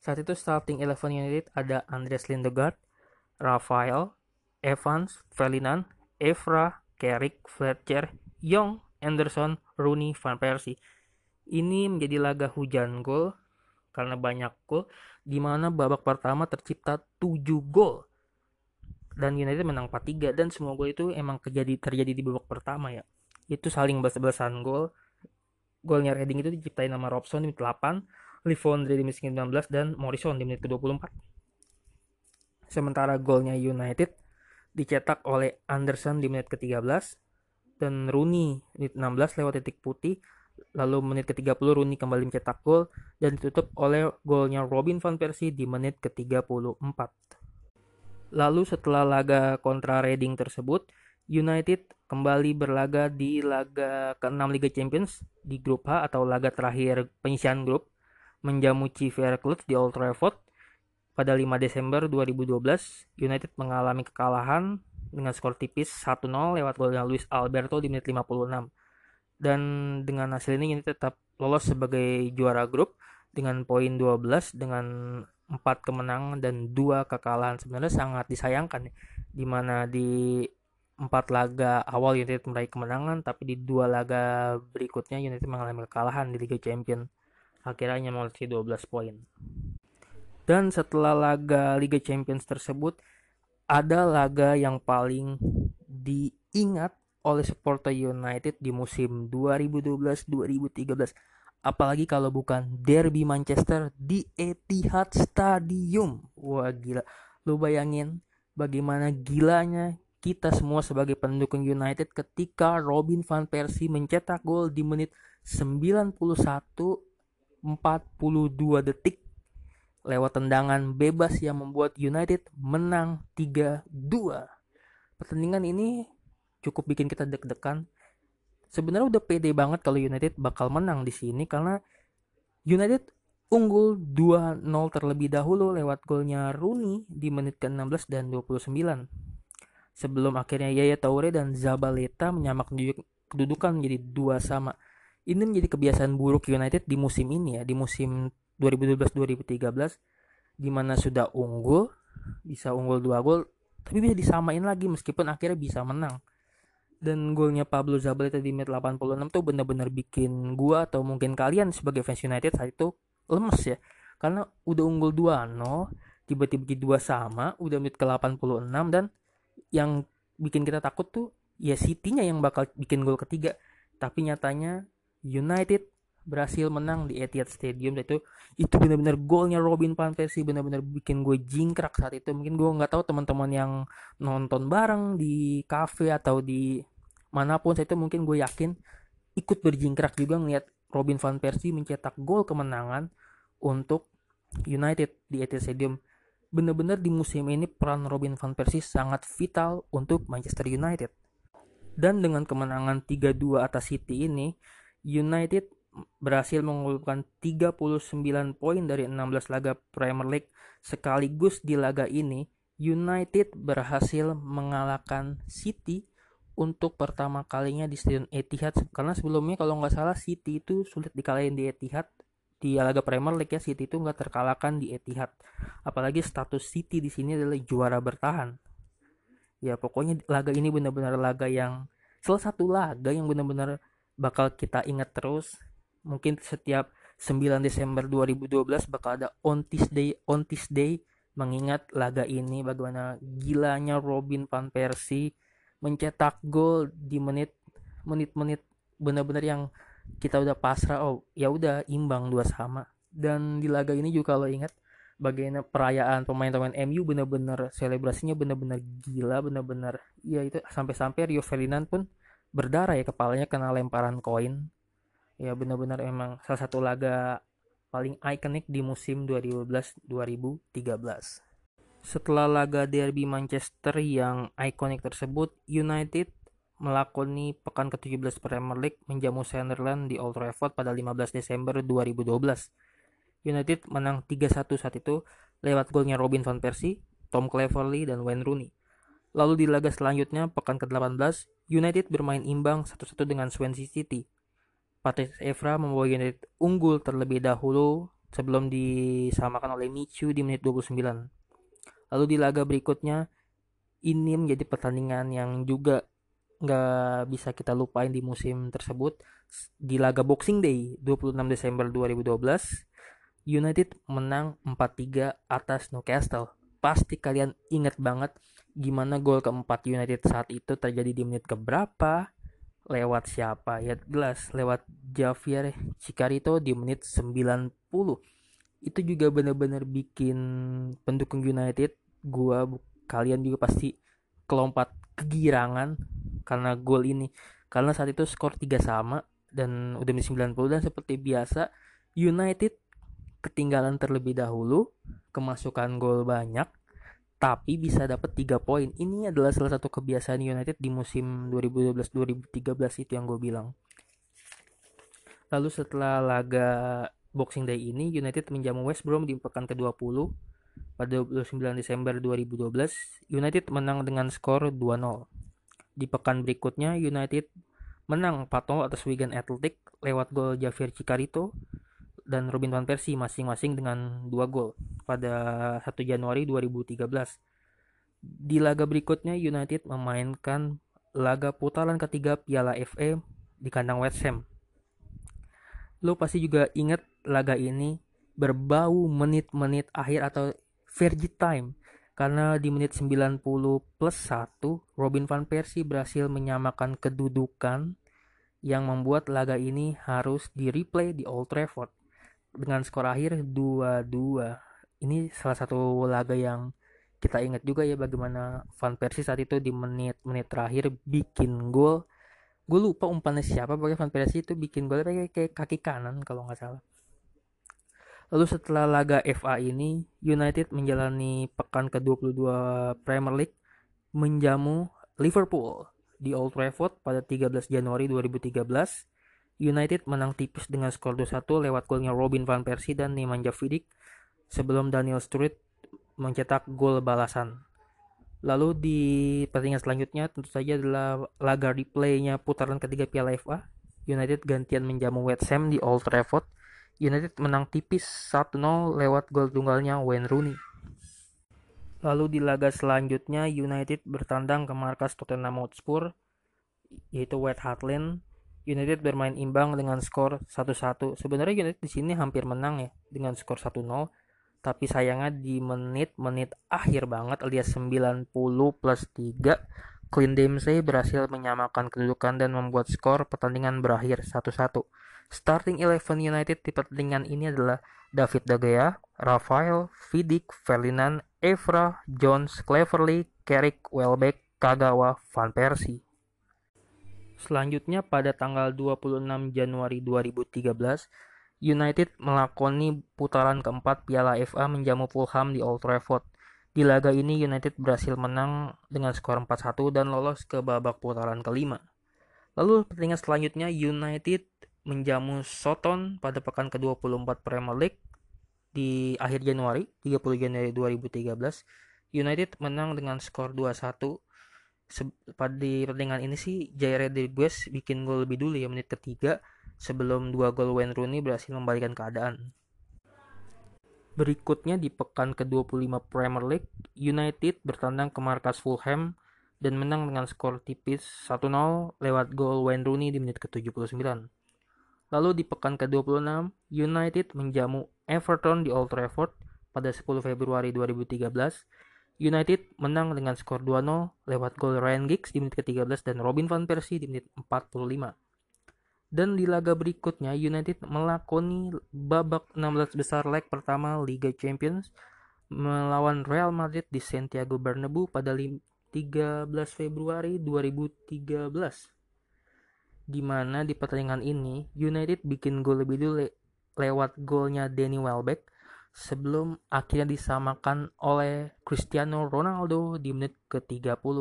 Saat itu starting 11 United ada Andres Lindegaard, Rafael, Evans, Ferdinand, Evra, Carrick, Fletcher, Young, Anderson, Rooney, Van Persie. Ini menjadi laga hujan gol karena banyak gol di mana babak pertama tercipta 7 gol. Dan United menang 4-3 dan semua gol itu emang terjadi terjadi di babak pertama ya. Itu saling balas-balasan gol. Golnya Reading itu diciptain nama Robson di menit 8 Livondre di menit 19 dan Morrison di menit ke-24 sementara golnya United dicetak oleh Anderson di menit ke-13 dan Rooney menit 16 lewat titik putih. Lalu menit ke-30 Rooney kembali mencetak gol dan ditutup oleh golnya Robin van Persie di menit ke-34. Lalu setelah laga kontra Reading tersebut, United kembali berlaga di laga ke-6 Liga Champions di grup H atau laga terakhir penyisian grup menjamu Chiefs Club di Old Trafford pada 5 Desember 2012. United mengalami kekalahan dengan skor tipis 1-0 lewat golnya Luis Alberto di menit 56 dan dengan hasil ini ini tetap lolos sebagai juara grup dengan poin 12 dengan 4 kemenangan dan dua kekalahan sebenarnya sangat disayangkan ya. di mana di empat laga awal United meraih kemenangan tapi di dua laga berikutnya United mengalami kekalahan di Liga Champions akhirnya memiliki 12 poin. Dan setelah laga Liga Champions tersebut ada laga yang paling diingat oleh supporter United di musim 2012-2013 apalagi kalau bukan derby Manchester di Etihad Stadium. Wah gila. Lu bayangin bagaimana gilanya kita semua sebagai pendukung United ketika Robin van Persie mencetak gol di menit 91 42 detik lewat tendangan bebas yang membuat United menang 3-2 pertandingan ini cukup bikin kita deg-degan. Sebenarnya udah pede banget kalau United bakal menang di sini karena United unggul 2-0 terlebih dahulu lewat golnya Rooney di menit ke-16 dan 29. Sebelum akhirnya Yaya Toure dan Zabaleta menyamak kedudukan menjadi dua sama. Ini menjadi kebiasaan buruk United di musim ini ya, di musim 2012-2013 di mana sudah unggul, bisa unggul dua gol, tapi bisa disamain lagi meskipun akhirnya bisa menang. Dan golnya Pablo Zabaleta di menit 86 tuh benar-benar bikin gua atau mungkin kalian sebagai fans United saat itu lemes ya. Karena udah unggul 2-0 tiba-tiba dua sama udah menit ke 86 dan yang bikin kita takut tuh ya City-nya yang bakal bikin gol ketiga. Tapi nyatanya United berhasil menang di Etihad Stadium. Itu itu benar-benar golnya Robin van Persie benar-benar bikin gue jingkrak saat itu. Mungkin gue nggak tahu teman-teman yang nonton bareng di cafe atau di mana pun saya itu mungkin gue yakin ikut berjingkrak juga ngeliat Robin van Persie mencetak gol kemenangan untuk United di Etihad Stadium. Benar-benar di musim ini peran Robin van Persie sangat vital untuk Manchester United. Dan dengan kemenangan 3-2 atas City ini United berhasil mengumpulkan 39 poin dari 16 laga Premier League sekaligus di laga ini United berhasil mengalahkan City untuk pertama kalinya di Stadion Etihad karena sebelumnya kalau nggak salah City itu sulit dikalahin di Etihad di laga Premier League ya City itu nggak terkalahkan di Etihad. Apalagi status City di sini adalah juara bertahan. Ya pokoknya laga ini benar-benar laga yang salah satu laga yang benar-benar bakal kita ingat terus. Mungkin setiap 9 Desember 2012 bakal ada on this day on this day. Mengingat laga ini bagaimana gilanya Robin van Persie mencetak gol di menit menit-menit benar-benar yang kita udah pasrah. Oh ya udah imbang dua sama. Dan di laga ini juga kalau ingat bagaimana perayaan pemain-pemain MU benar-benar selebrasinya benar-benar gila benar-benar ya itu sampai-sampai Rio Ferdinand pun berdarah ya kepalanya kena lemparan koin ya benar-benar emang salah satu laga paling ikonik di musim 2012-2013 setelah laga derby Manchester yang ikonik tersebut United melakoni pekan ke-17 Premier League menjamu Sunderland di Old Trafford pada 15 Desember 2012. United menang 3-1 saat itu lewat golnya Robin van Persie, Tom Cleverley, dan Wayne Rooney. Lalu di laga selanjutnya, pekan ke-18, United bermain imbang 1-1 dengan Swansea City. Patrice Evra membawa United unggul terlebih dahulu sebelum disamakan oleh Michu di menit 29. Lalu di laga berikutnya, ini menjadi pertandingan yang juga nggak bisa kita lupain di musim tersebut di laga Boxing Day 26 Desember 2012 United menang 4-3 atas Newcastle pasti kalian ingat banget gimana gol keempat United saat itu terjadi di menit keberapa? Lewat siapa? Ya jelas lewat Javier Cicarito di menit 90 itu juga benar-benar bikin pendukung United gua kalian juga pasti kelompat kegirangan karena gol ini. Karena saat itu skor 3 sama dan udah menit 90 dan seperti biasa United ketinggalan terlebih dahulu kemasukan gol banyak tapi bisa dapat 3 poin. Ini adalah salah satu kebiasaan United di musim 2012-2013 itu yang gue bilang. Lalu setelah laga Boxing Day ini United menjamu West Brom di pekan ke-20 pada 29 Desember 2012 United menang dengan skor 2-0 di pekan berikutnya United menang 4-0 atas Wigan Athletic lewat gol Javier Cicarito dan Robin van Persie masing-masing dengan dua gol pada 1 Januari 2013. Di laga berikutnya United memainkan laga putaran ketiga Piala FA di kandang West Ham. Lo pasti juga ingat laga ini berbau menit-menit akhir atau Fergie time karena di menit 90 plus 1 Robin van Persie berhasil menyamakan kedudukan yang membuat laga ini harus di replay di Old Trafford dengan skor akhir 2-2 ini salah satu laga yang kita ingat juga ya bagaimana Van Persie saat itu di menit-menit terakhir bikin gol. Gue lupa umpannya siapa bagaimana Van Persie itu bikin gol kayak kaki kanan kalau nggak salah. Lalu setelah laga FA ini, United menjalani pekan ke-22 Premier League menjamu Liverpool di Old Trafford pada 13 Januari 2013. United menang tipis dengan skor 2-1 lewat golnya Robin van Persie dan Nemanja Vidic sebelum Daniel Sturridge mencetak gol balasan. Lalu di pertandingan selanjutnya tentu saja adalah laga replaynya putaran ketiga Piala FA. United gantian menjamu West Ham di Old Trafford United menang tipis 1-0 lewat gol tunggalnya Wayne Rooney. Lalu di laga selanjutnya United bertandang ke markas Tottenham Hotspur yaitu White Hart Lane. United bermain imbang dengan skor 1-1. Sebenarnya United di sini hampir menang ya dengan skor 1-0, tapi sayangnya di menit-menit akhir banget alias 90 plus 3 Clint Dempsey berhasil menyamakan kedudukan dan membuat skor pertandingan berakhir 1-1. Starting eleven United di pertandingan ini adalah David De Gea, Rafael, Vidic, Ferdinand, Evra, Jones, Cleverley, Carrick, Welbeck, Kagawa, Van Persie. Selanjutnya pada tanggal 26 Januari 2013, United melakoni putaran keempat Piala FA menjamu Fulham di Old Trafford. Di laga ini United berhasil menang dengan skor 4-1 dan lolos ke babak putaran kelima. Lalu pertandingan selanjutnya United menjamu Soton pada pekan ke-24 Premier League di akhir Januari, 30 Januari 2013. United menang dengan skor 2-1. Di pertandingan ini sih Jair Rodriguez bikin gol lebih dulu ya menit ketiga sebelum dua gol Wayne Rooney berhasil membalikan keadaan. Berikutnya di pekan ke-25 Premier League, United bertandang ke markas Fulham dan menang dengan skor tipis 1-0 lewat gol Wayne Rooney di menit ke-79. Lalu di pekan ke-26, United menjamu Everton di Old Trafford pada 10 Februari 2013. United menang dengan skor 2-0 lewat gol Ryan Giggs di menit ke-13 dan Robin van Persie di menit 45. Dan di laga berikutnya United melakoni babak 16 besar leg pertama Liga Champions melawan Real Madrid di Santiago Bernabeu pada 13 Februari 2013 di mana di pertandingan ini United bikin gol lebih dulu le lewat golnya Danny Welbeck sebelum akhirnya disamakan oleh Cristiano Ronaldo di menit ke-30.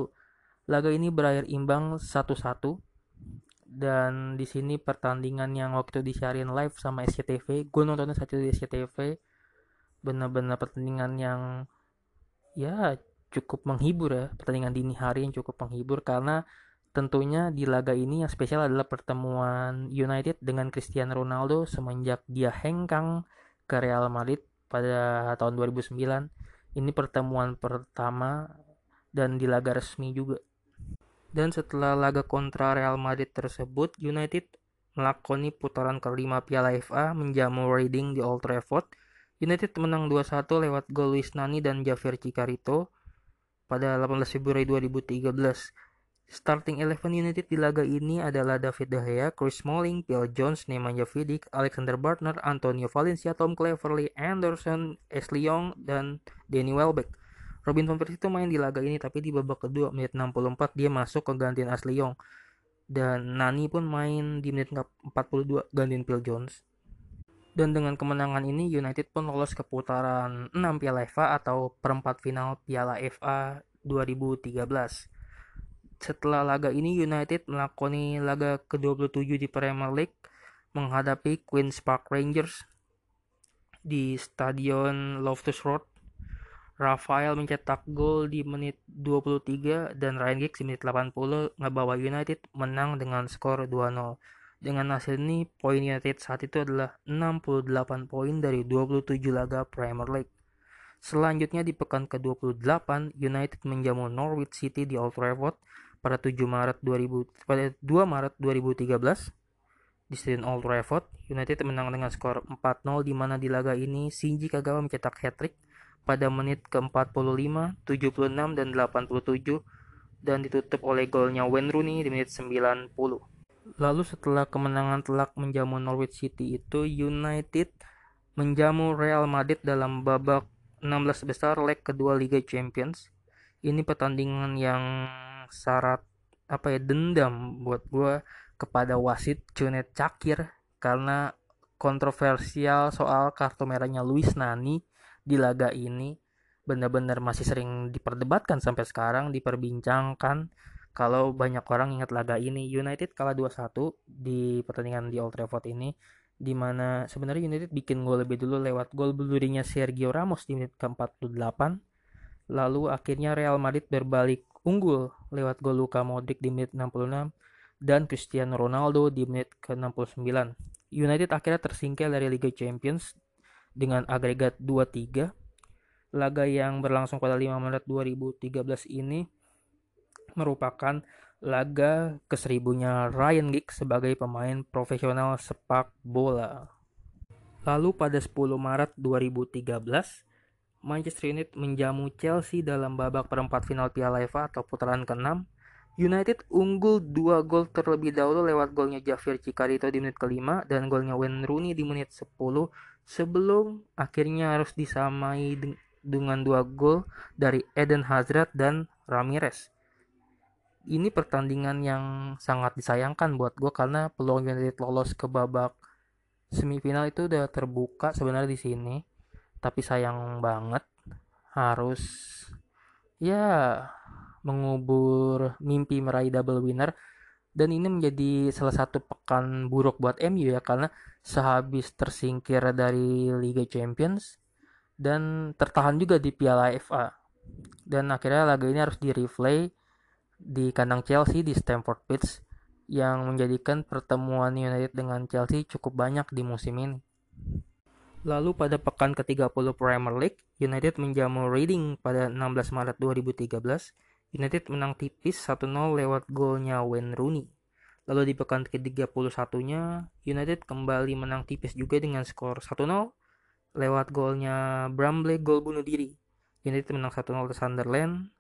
Laga ini berakhir imbang 1-1 dan di sini pertandingan yang waktu disiarin live sama SCTV gue nontonnya saat itu di SCTV benar-benar pertandingan yang ya cukup menghibur ya. Pertandingan dini hari yang cukup menghibur. Karena tentunya di laga ini yang spesial adalah pertemuan United dengan Cristiano Ronaldo semenjak dia hengkang ke Real Madrid pada tahun 2009 ini pertemuan pertama dan di laga resmi juga dan setelah laga kontra Real Madrid tersebut, United melakoni putaran kelima Piala FA menjamu Reading di Old Trafford. United menang 2-1 lewat gol Luis Nani dan Javier Cicarito pada 18 Februari 2013. Starting eleven United di laga ini adalah David De Gea, Chris Smalling, Phil Jones, Nemanja Vidic, Alexander Bartner, Antonio Valencia, Tom Cleverley, Anderson, Ashley Young, dan Danny Welbeck. Robin van Persie itu main di laga ini tapi di babak kedua menit 64 dia masuk ke gantian Ashley Young dan Nani pun main di menit 42 gantiin Phil Jones. Dan dengan kemenangan ini United pun lolos ke putaran 6 Piala FA atau perempat final Piala FA 2013. Setelah laga ini United melakoni laga ke-27 di Premier League menghadapi Queen's Park Rangers di Stadion Loftus Road Rafael mencetak gol di menit 23 dan Ryan Giggs di menit 80 ngebawa United menang dengan skor 2-0. Dengan hasil ini, poin United saat itu adalah 68 poin dari 27 laga Premier League. Selanjutnya di pekan ke-28, United menjamu Norwich City di Old Trafford pada 7 Maret 2000 pada 2 Maret 2013 di Stadion Old Trafford. United menang dengan skor 4-0 di mana di laga ini Shinji Kagawa mencetak hat-trick pada menit ke-45, 76, dan 87 dan ditutup oleh golnya Wayne Rooney di menit 90. Lalu setelah kemenangan telak menjamu Norwich City itu United menjamu Real Madrid dalam babak 16 besar leg kedua Liga Champions. Ini pertandingan yang syarat apa ya dendam buat gue kepada wasit Junet Cakir karena kontroversial soal kartu merahnya Luis Nani di laga ini benar-benar masih sering diperdebatkan sampai sekarang diperbincangkan. Kalau banyak orang ingat laga ini United kalah 2-1 di pertandingan di Old Trafford ini di mana sebenarnya United bikin gol lebih dulu lewat gol berdurinya Sergio Ramos di menit ke-48 lalu akhirnya Real Madrid berbalik unggul lewat gol Luka Modric di menit 66 dan Cristiano Ronaldo di menit ke-69 United akhirnya tersingkir dari Liga Champions dengan agregat 2-3. Laga yang berlangsung pada 5 Maret 2013 ini merupakan laga keseribunya Ryan Giggs sebagai pemain profesional sepak bola. Lalu pada 10 Maret 2013, Manchester United menjamu Chelsea dalam babak perempat final Piala FA atau putaran ke-6. United unggul 2 gol terlebih dahulu lewat golnya Javier Cicarito di menit kelima dan golnya Wayne Rooney di menit 10 sebelum akhirnya harus disamai dengan dua gol dari Eden Hazard dan Ramirez. Ini pertandingan yang sangat disayangkan buat gue karena peluang United lolos ke babak semifinal itu udah terbuka sebenarnya di sini. Tapi sayang banget harus ya mengubur mimpi meraih double winner dan ini menjadi salah satu pekan buruk buat MU ya karena sehabis tersingkir dari Liga Champions dan tertahan juga di Piala FA. Dan akhirnya laga ini harus di replay di kandang Chelsea di Stamford Bridge yang menjadikan pertemuan United dengan Chelsea cukup banyak di musim ini. Lalu pada pekan ke-30 Premier League, United menjamu Reading pada 16 Maret 2013. United menang tipis 1-0 lewat golnya Wayne Rooney. Lalu di pekan ke-31-nya, United kembali menang tipis juga dengan skor 1-0 lewat golnya Bramley gol bunuh diri. United menang 1-0 ke Sunderland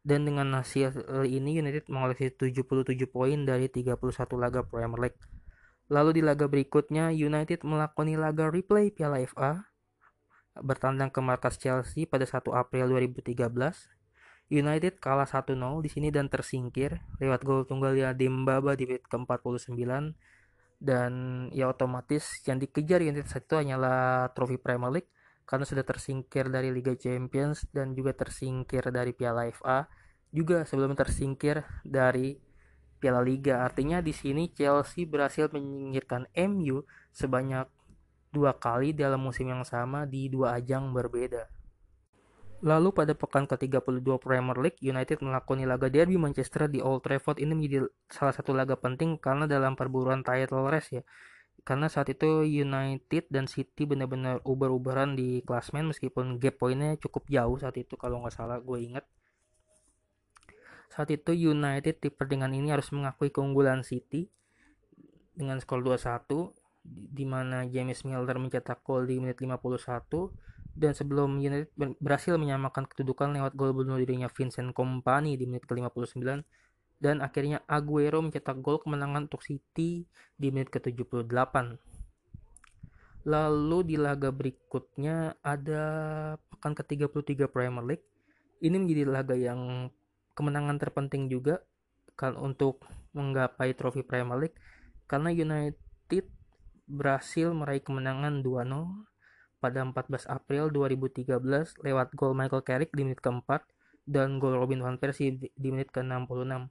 dan dengan hasil ini United mengoleksi 77 poin dari 31 laga Premier League. Lalu di laga berikutnya United melakoni laga replay Piala FA bertandang ke markas Chelsea pada 1 April 2013. United kalah 1-0 di sini dan tersingkir lewat gol tunggal ya Dembaba di menit ke-49 dan ya otomatis yang dikejar United saat itu hanyalah trofi Premier League karena sudah tersingkir dari Liga Champions dan juga tersingkir dari Piala FA juga sebelum tersingkir dari Piala Liga. Artinya di sini Chelsea berhasil menyingkirkan MU sebanyak dua kali dalam musim yang sama di dua ajang berbeda. Lalu pada pekan ke-32 Premier League, United melakoni laga derby Manchester di Old Trafford. Ini menjadi salah satu laga penting karena dalam perburuan title race ya karena saat itu United dan City benar-benar uber-uberan di klasmen meskipun gap poinnya cukup jauh saat itu kalau nggak salah gue inget saat itu United di pertandingan ini harus mengakui keunggulan City dengan skor 2-1 di mana James Milner mencetak gol di menit 51 dan sebelum United berhasil menyamakan kedudukan lewat gol bunuh dirinya Vincent Kompany di menit ke-59 dan akhirnya Aguero mencetak gol kemenangan untuk City di menit ke-78. Lalu di laga berikutnya ada pekan ke-33 Premier League. Ini menjadi laga yang kemenangan terpenting juga kan untuk menggapai trofi Premier League karena United berhasil meraih kemenangan 2-0 pada 14 April 2013 lewat gol Michael Carrick di menit keempat dan gol Robin van Persie di menit ke-66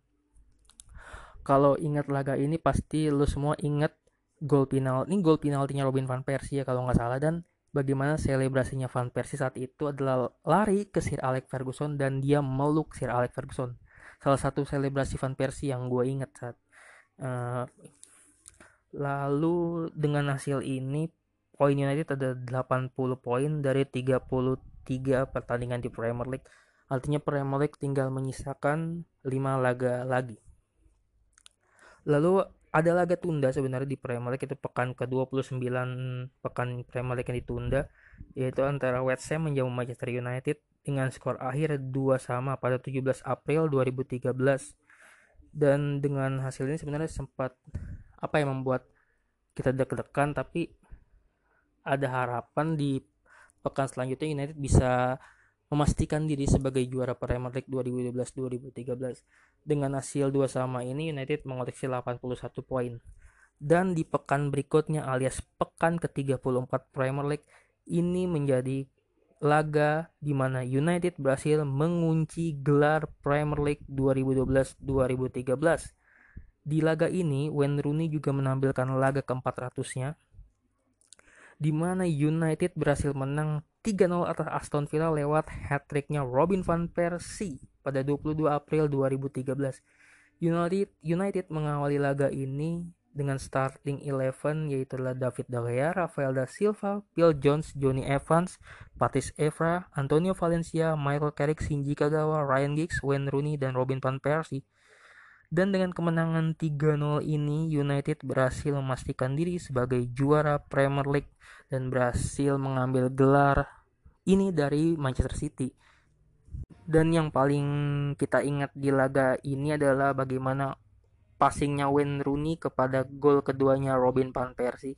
kalau ingat laga ini pasti lu semua ingat gol penalti ini gol penaltinya Robin van Persie ya kalau nggak salah dan bagaimana selebrasinya Van Persie saat itu adalah lari ke Sir Alex Ferguson dan dia meluk Sir Alex Ferguson. Salah satu selebrasi Van Persie yang gue ingat saat uh, lalu dengan hasil ini poin United ada 80 poin dari 33 pertandingan di Premier League. Artinya Premier League tinggal menyisakan 5 laga lagi. Lalu ada laga tunda sebenarnya di Premier League itu pekan ke-29 pekan Premier League yang ditunda yaitu antara West Ham menjamu Manchester United dengan skor akhir 2 sama pada 17 April 2013 dan dengan hasil ini sebenarnya sempat apa yang membuat kita deg-degan tapi ada harapan di pekan selanjutnya United bisa memastikan diri sebagai juara Premier League 2012-2013. Dengan hasil dua sama ini United mengoleksi 81 poin. Dan di pekan berikutnya alias pekan ke-34 Premier League ini menjadi laga di mana United berhasil mengunci gelar Premier League 2012-2013. Di laga ini, Wayne Rooney juga menampilkan laga ke-400-nya di mana United berhasil menang 3-0 atas Aston Villa lewat hat-tricknya Robin van Persie pada 22 April 2013. United, United mengawali laga ini dengan starting 11 yaitu David De Gea, Rafael da Silva, Phil Jones, Johnny Evans, Patrice Evra, Antonio Valencia, Michael Carrick, Shinji Kagawa, Ryan Giggs, Wayne Rooney, dan Robin van Persie. Dan dengan kemenangan 3-0 ini, United berhasil memastikan diri sebagai juara Premier League dan berhasil mengambil gelar ini dari Manchester City. Dan yang paling kita ingat di laga ini adalah bagaimana passingnya Wayne Rooney kepada gol keduanya Robin van Persie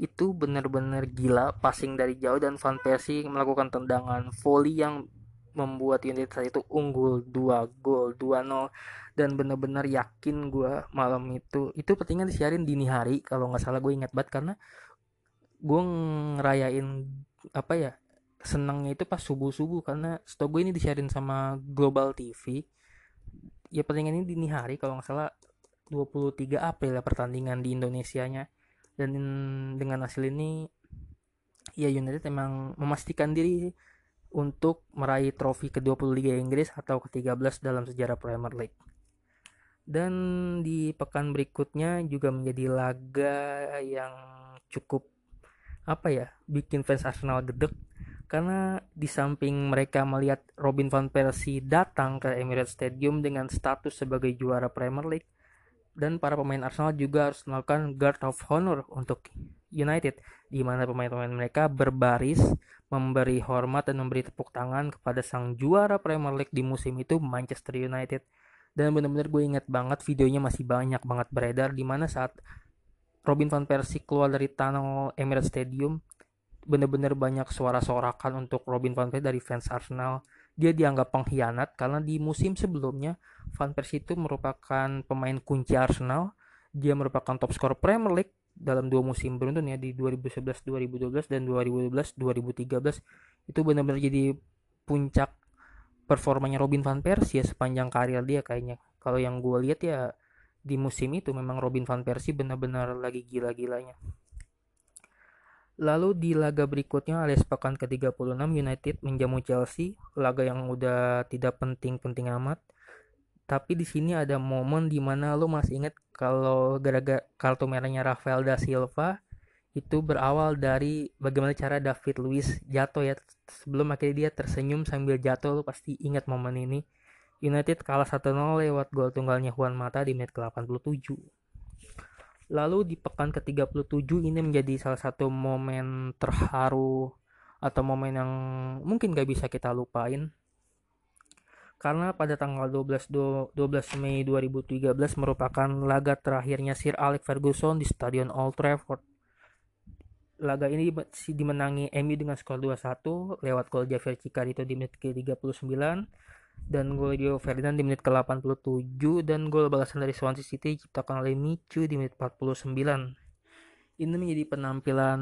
itu benar-benar gila passing dari jauh dan Van Persie melakukan tendangan volley yang membuat United saat itu unggul 2 gol 2-0 dan benar-benar yakin gue malam itu itu pertandingan disiarin dini hari kalau nggak salah gue ingat banget karena gue ngerayain apa ya senangnya itu pas subuh subuh karena stok gue ini disiarin sama Global TV ya pertandingan ini dini hari kalau nggak salah 23 April ya pertandingan di Indonesia nya dan dengan hasil ini ya United memang memastikan diri untuk meraih trofi ke-20 Liga Inggris atau ke-13 dalam sejarah Premier League. Dan di pekan berikutnya juga menjadi laga yang cukup apa ya bikin fans Arsenal gedek karena di samping mereka melihat Robin van Persie datang ke Emirates Stadium dengan status sebagai juara Premier League dan para pemain Arsenal juga harus melakukan guard of honor untuk United di mana pemain-pemain mereka berbaris memberi hormat dan memberi tepuk tangan kepada sang juara Premier League di musim itu Manchester United dan benar-benar gue inget banget videonya masih banyak banget beredar di mana saat Robin van Persie keluar dari tunnel Emirates Stadium benar-benar banyak suara sorakan untuk Robin van Persie dari fans Arsenal. Dia dianggap pengkhianat karena di musim sebelumnya Van Persie itu merupakan pemain kunci Arsenal. Dia merupakan top skor Premier League dalam dua musim beruntun ya di 2011-2012 dan 2012-2013 itu benar-benar jadi puncak performanya Robin van Persie ya sepanjang karir dia kayaknya. Kalau yang gue lihat ya di musim itu memang Robin van Persie benar-benar lagi gila-gilanya. Lalu di laga berikutnya alias pekan ke-36 United menjamu Chelsea, laga yang udah tidak penting-penting amat. Tapi di sini ada momen di mana lo masih inget kalau gara-gara kartu merahnya Rafael da Silva itu berawal dari bagaimana cara David Luiz jatuh ya sebelum akhirnya dia tersenyum sambil jatuh lo pasti ingat momen ini. United kalah 1-0 lewat gol tunggalnya Juan Mata di menit ke-87. Lalu di pekan ke-37 ini menjadi salah satu momen terharu atau momen yang mungkin gak bisa kita lupain. Karena pada tanggal 12, 12 Mei 2013 merupakan laga terakhirnya Sir Alex Ferguson di Stadion Old Trafford. Laga ini dimenangi MU dengan skor 2-1 lewat gol Javier Cicarito di menit ke-39 dan gol Rio Ferdinand di menit ke-87 dan gol balasan dari Swansea City diciptakan oleh Michu di menit 49. Ini menjadi penampilan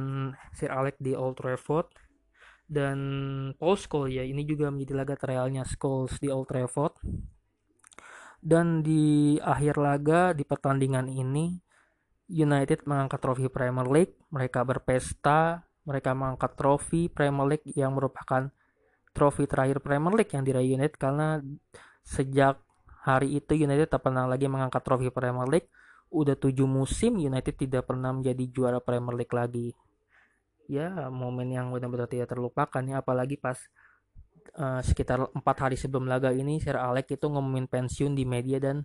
Sir Alex di Old Trafford dan Paul Scholes ya ini juga menjadi laga trialnya Scholes di Old Trafford dan di akhir laga di pertandingan ini United mengangkat trofi Premier League mereka berpesta mereka mengangkat trofi Premier League yang merupakan trofi terakhir Premier League yang diraih United karena sejak hari itu United tak pernah lagi mengangkat trofi Premier League. Udah tujuh musim United tidak pernah menjadi juara Premier League lagi. Ya momen yang benar-benar tidak terlupakan ya apalagi pas uh, sekitar empat hari sebelum laga ini Sir Alex itu ngomongin pensiun di media dan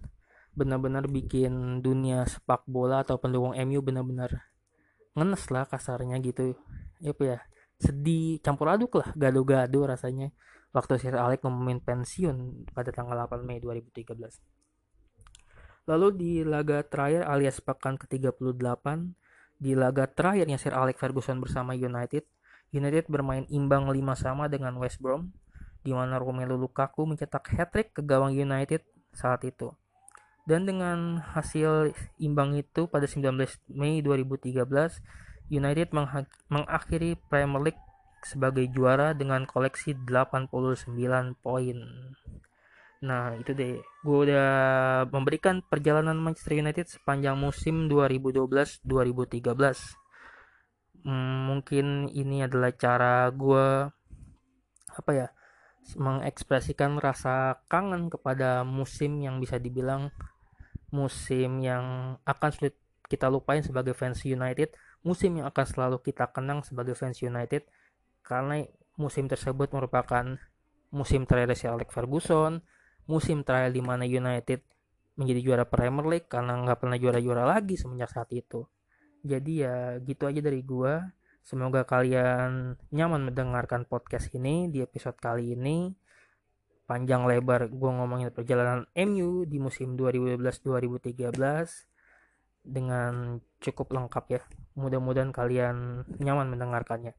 benar-benar bikin dunia sepak bola atau pendukung MU benar-benar ngenes lah kasarnya gitu. Ya, ya sedih campur aduk lah gaduh-gaduh rasanya waktu Sir Alex ngumumin pensiun pada tanggal 8 Mei 2013 lalu di laga terakhir alias pekan ke-38 di laga terakhirnya Sir Alex Ferguson bersama United United bermain imbang 5 sama dengan West Brom di mana Romelu Lukaku mencetak hat-trick ke gawang United saat itu. Dan dengan hasil imbang itu pada 19 Mei 2013, United mengakhiri Premier League sebagai juara dengan koleksi 89 poin. Nah, itu deh. Gue udah memberikan perjalanan Manchester United sepanjang musim 2012-2013. Hmm, mungkin ini adalah cara gue apa ya mengekspresikan rasa kangen kepada musim yang bisa dibilang musim yang akan sulit kita lupain sebagai fans United musim yang akan selalu kita kenang sebagai fans United karena musim tersebut merupakan musim terakhir si Alex Ferguson, musim terakhir di mana United menjadi juara Premier League karena nggak pernah juara-juara lagi semenjak saat itu. Jadi ya gitu aja dari gua. Semoga kalian nyaman mendengarkan podcast ini di episode kali ini. Panjang lebar gue ngomongin perjalanan MU di musim 2012-2013 dengan cukup lengkap ya. Mudah-mudahan kalian nyaman mendengarkannya.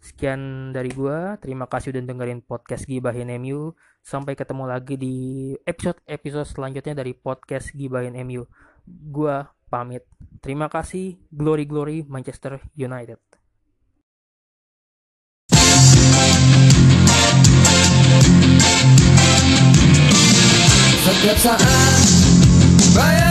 Sekian dari gua. Terima kasih udah dengerin podcast Gibahin MU. Sampai ketemu lagi di episode-episode selanjutnya dari podcast Gibahin MU. Gua pamit. Terima kasih. Glory glory Manchester United. Setiap saat bayang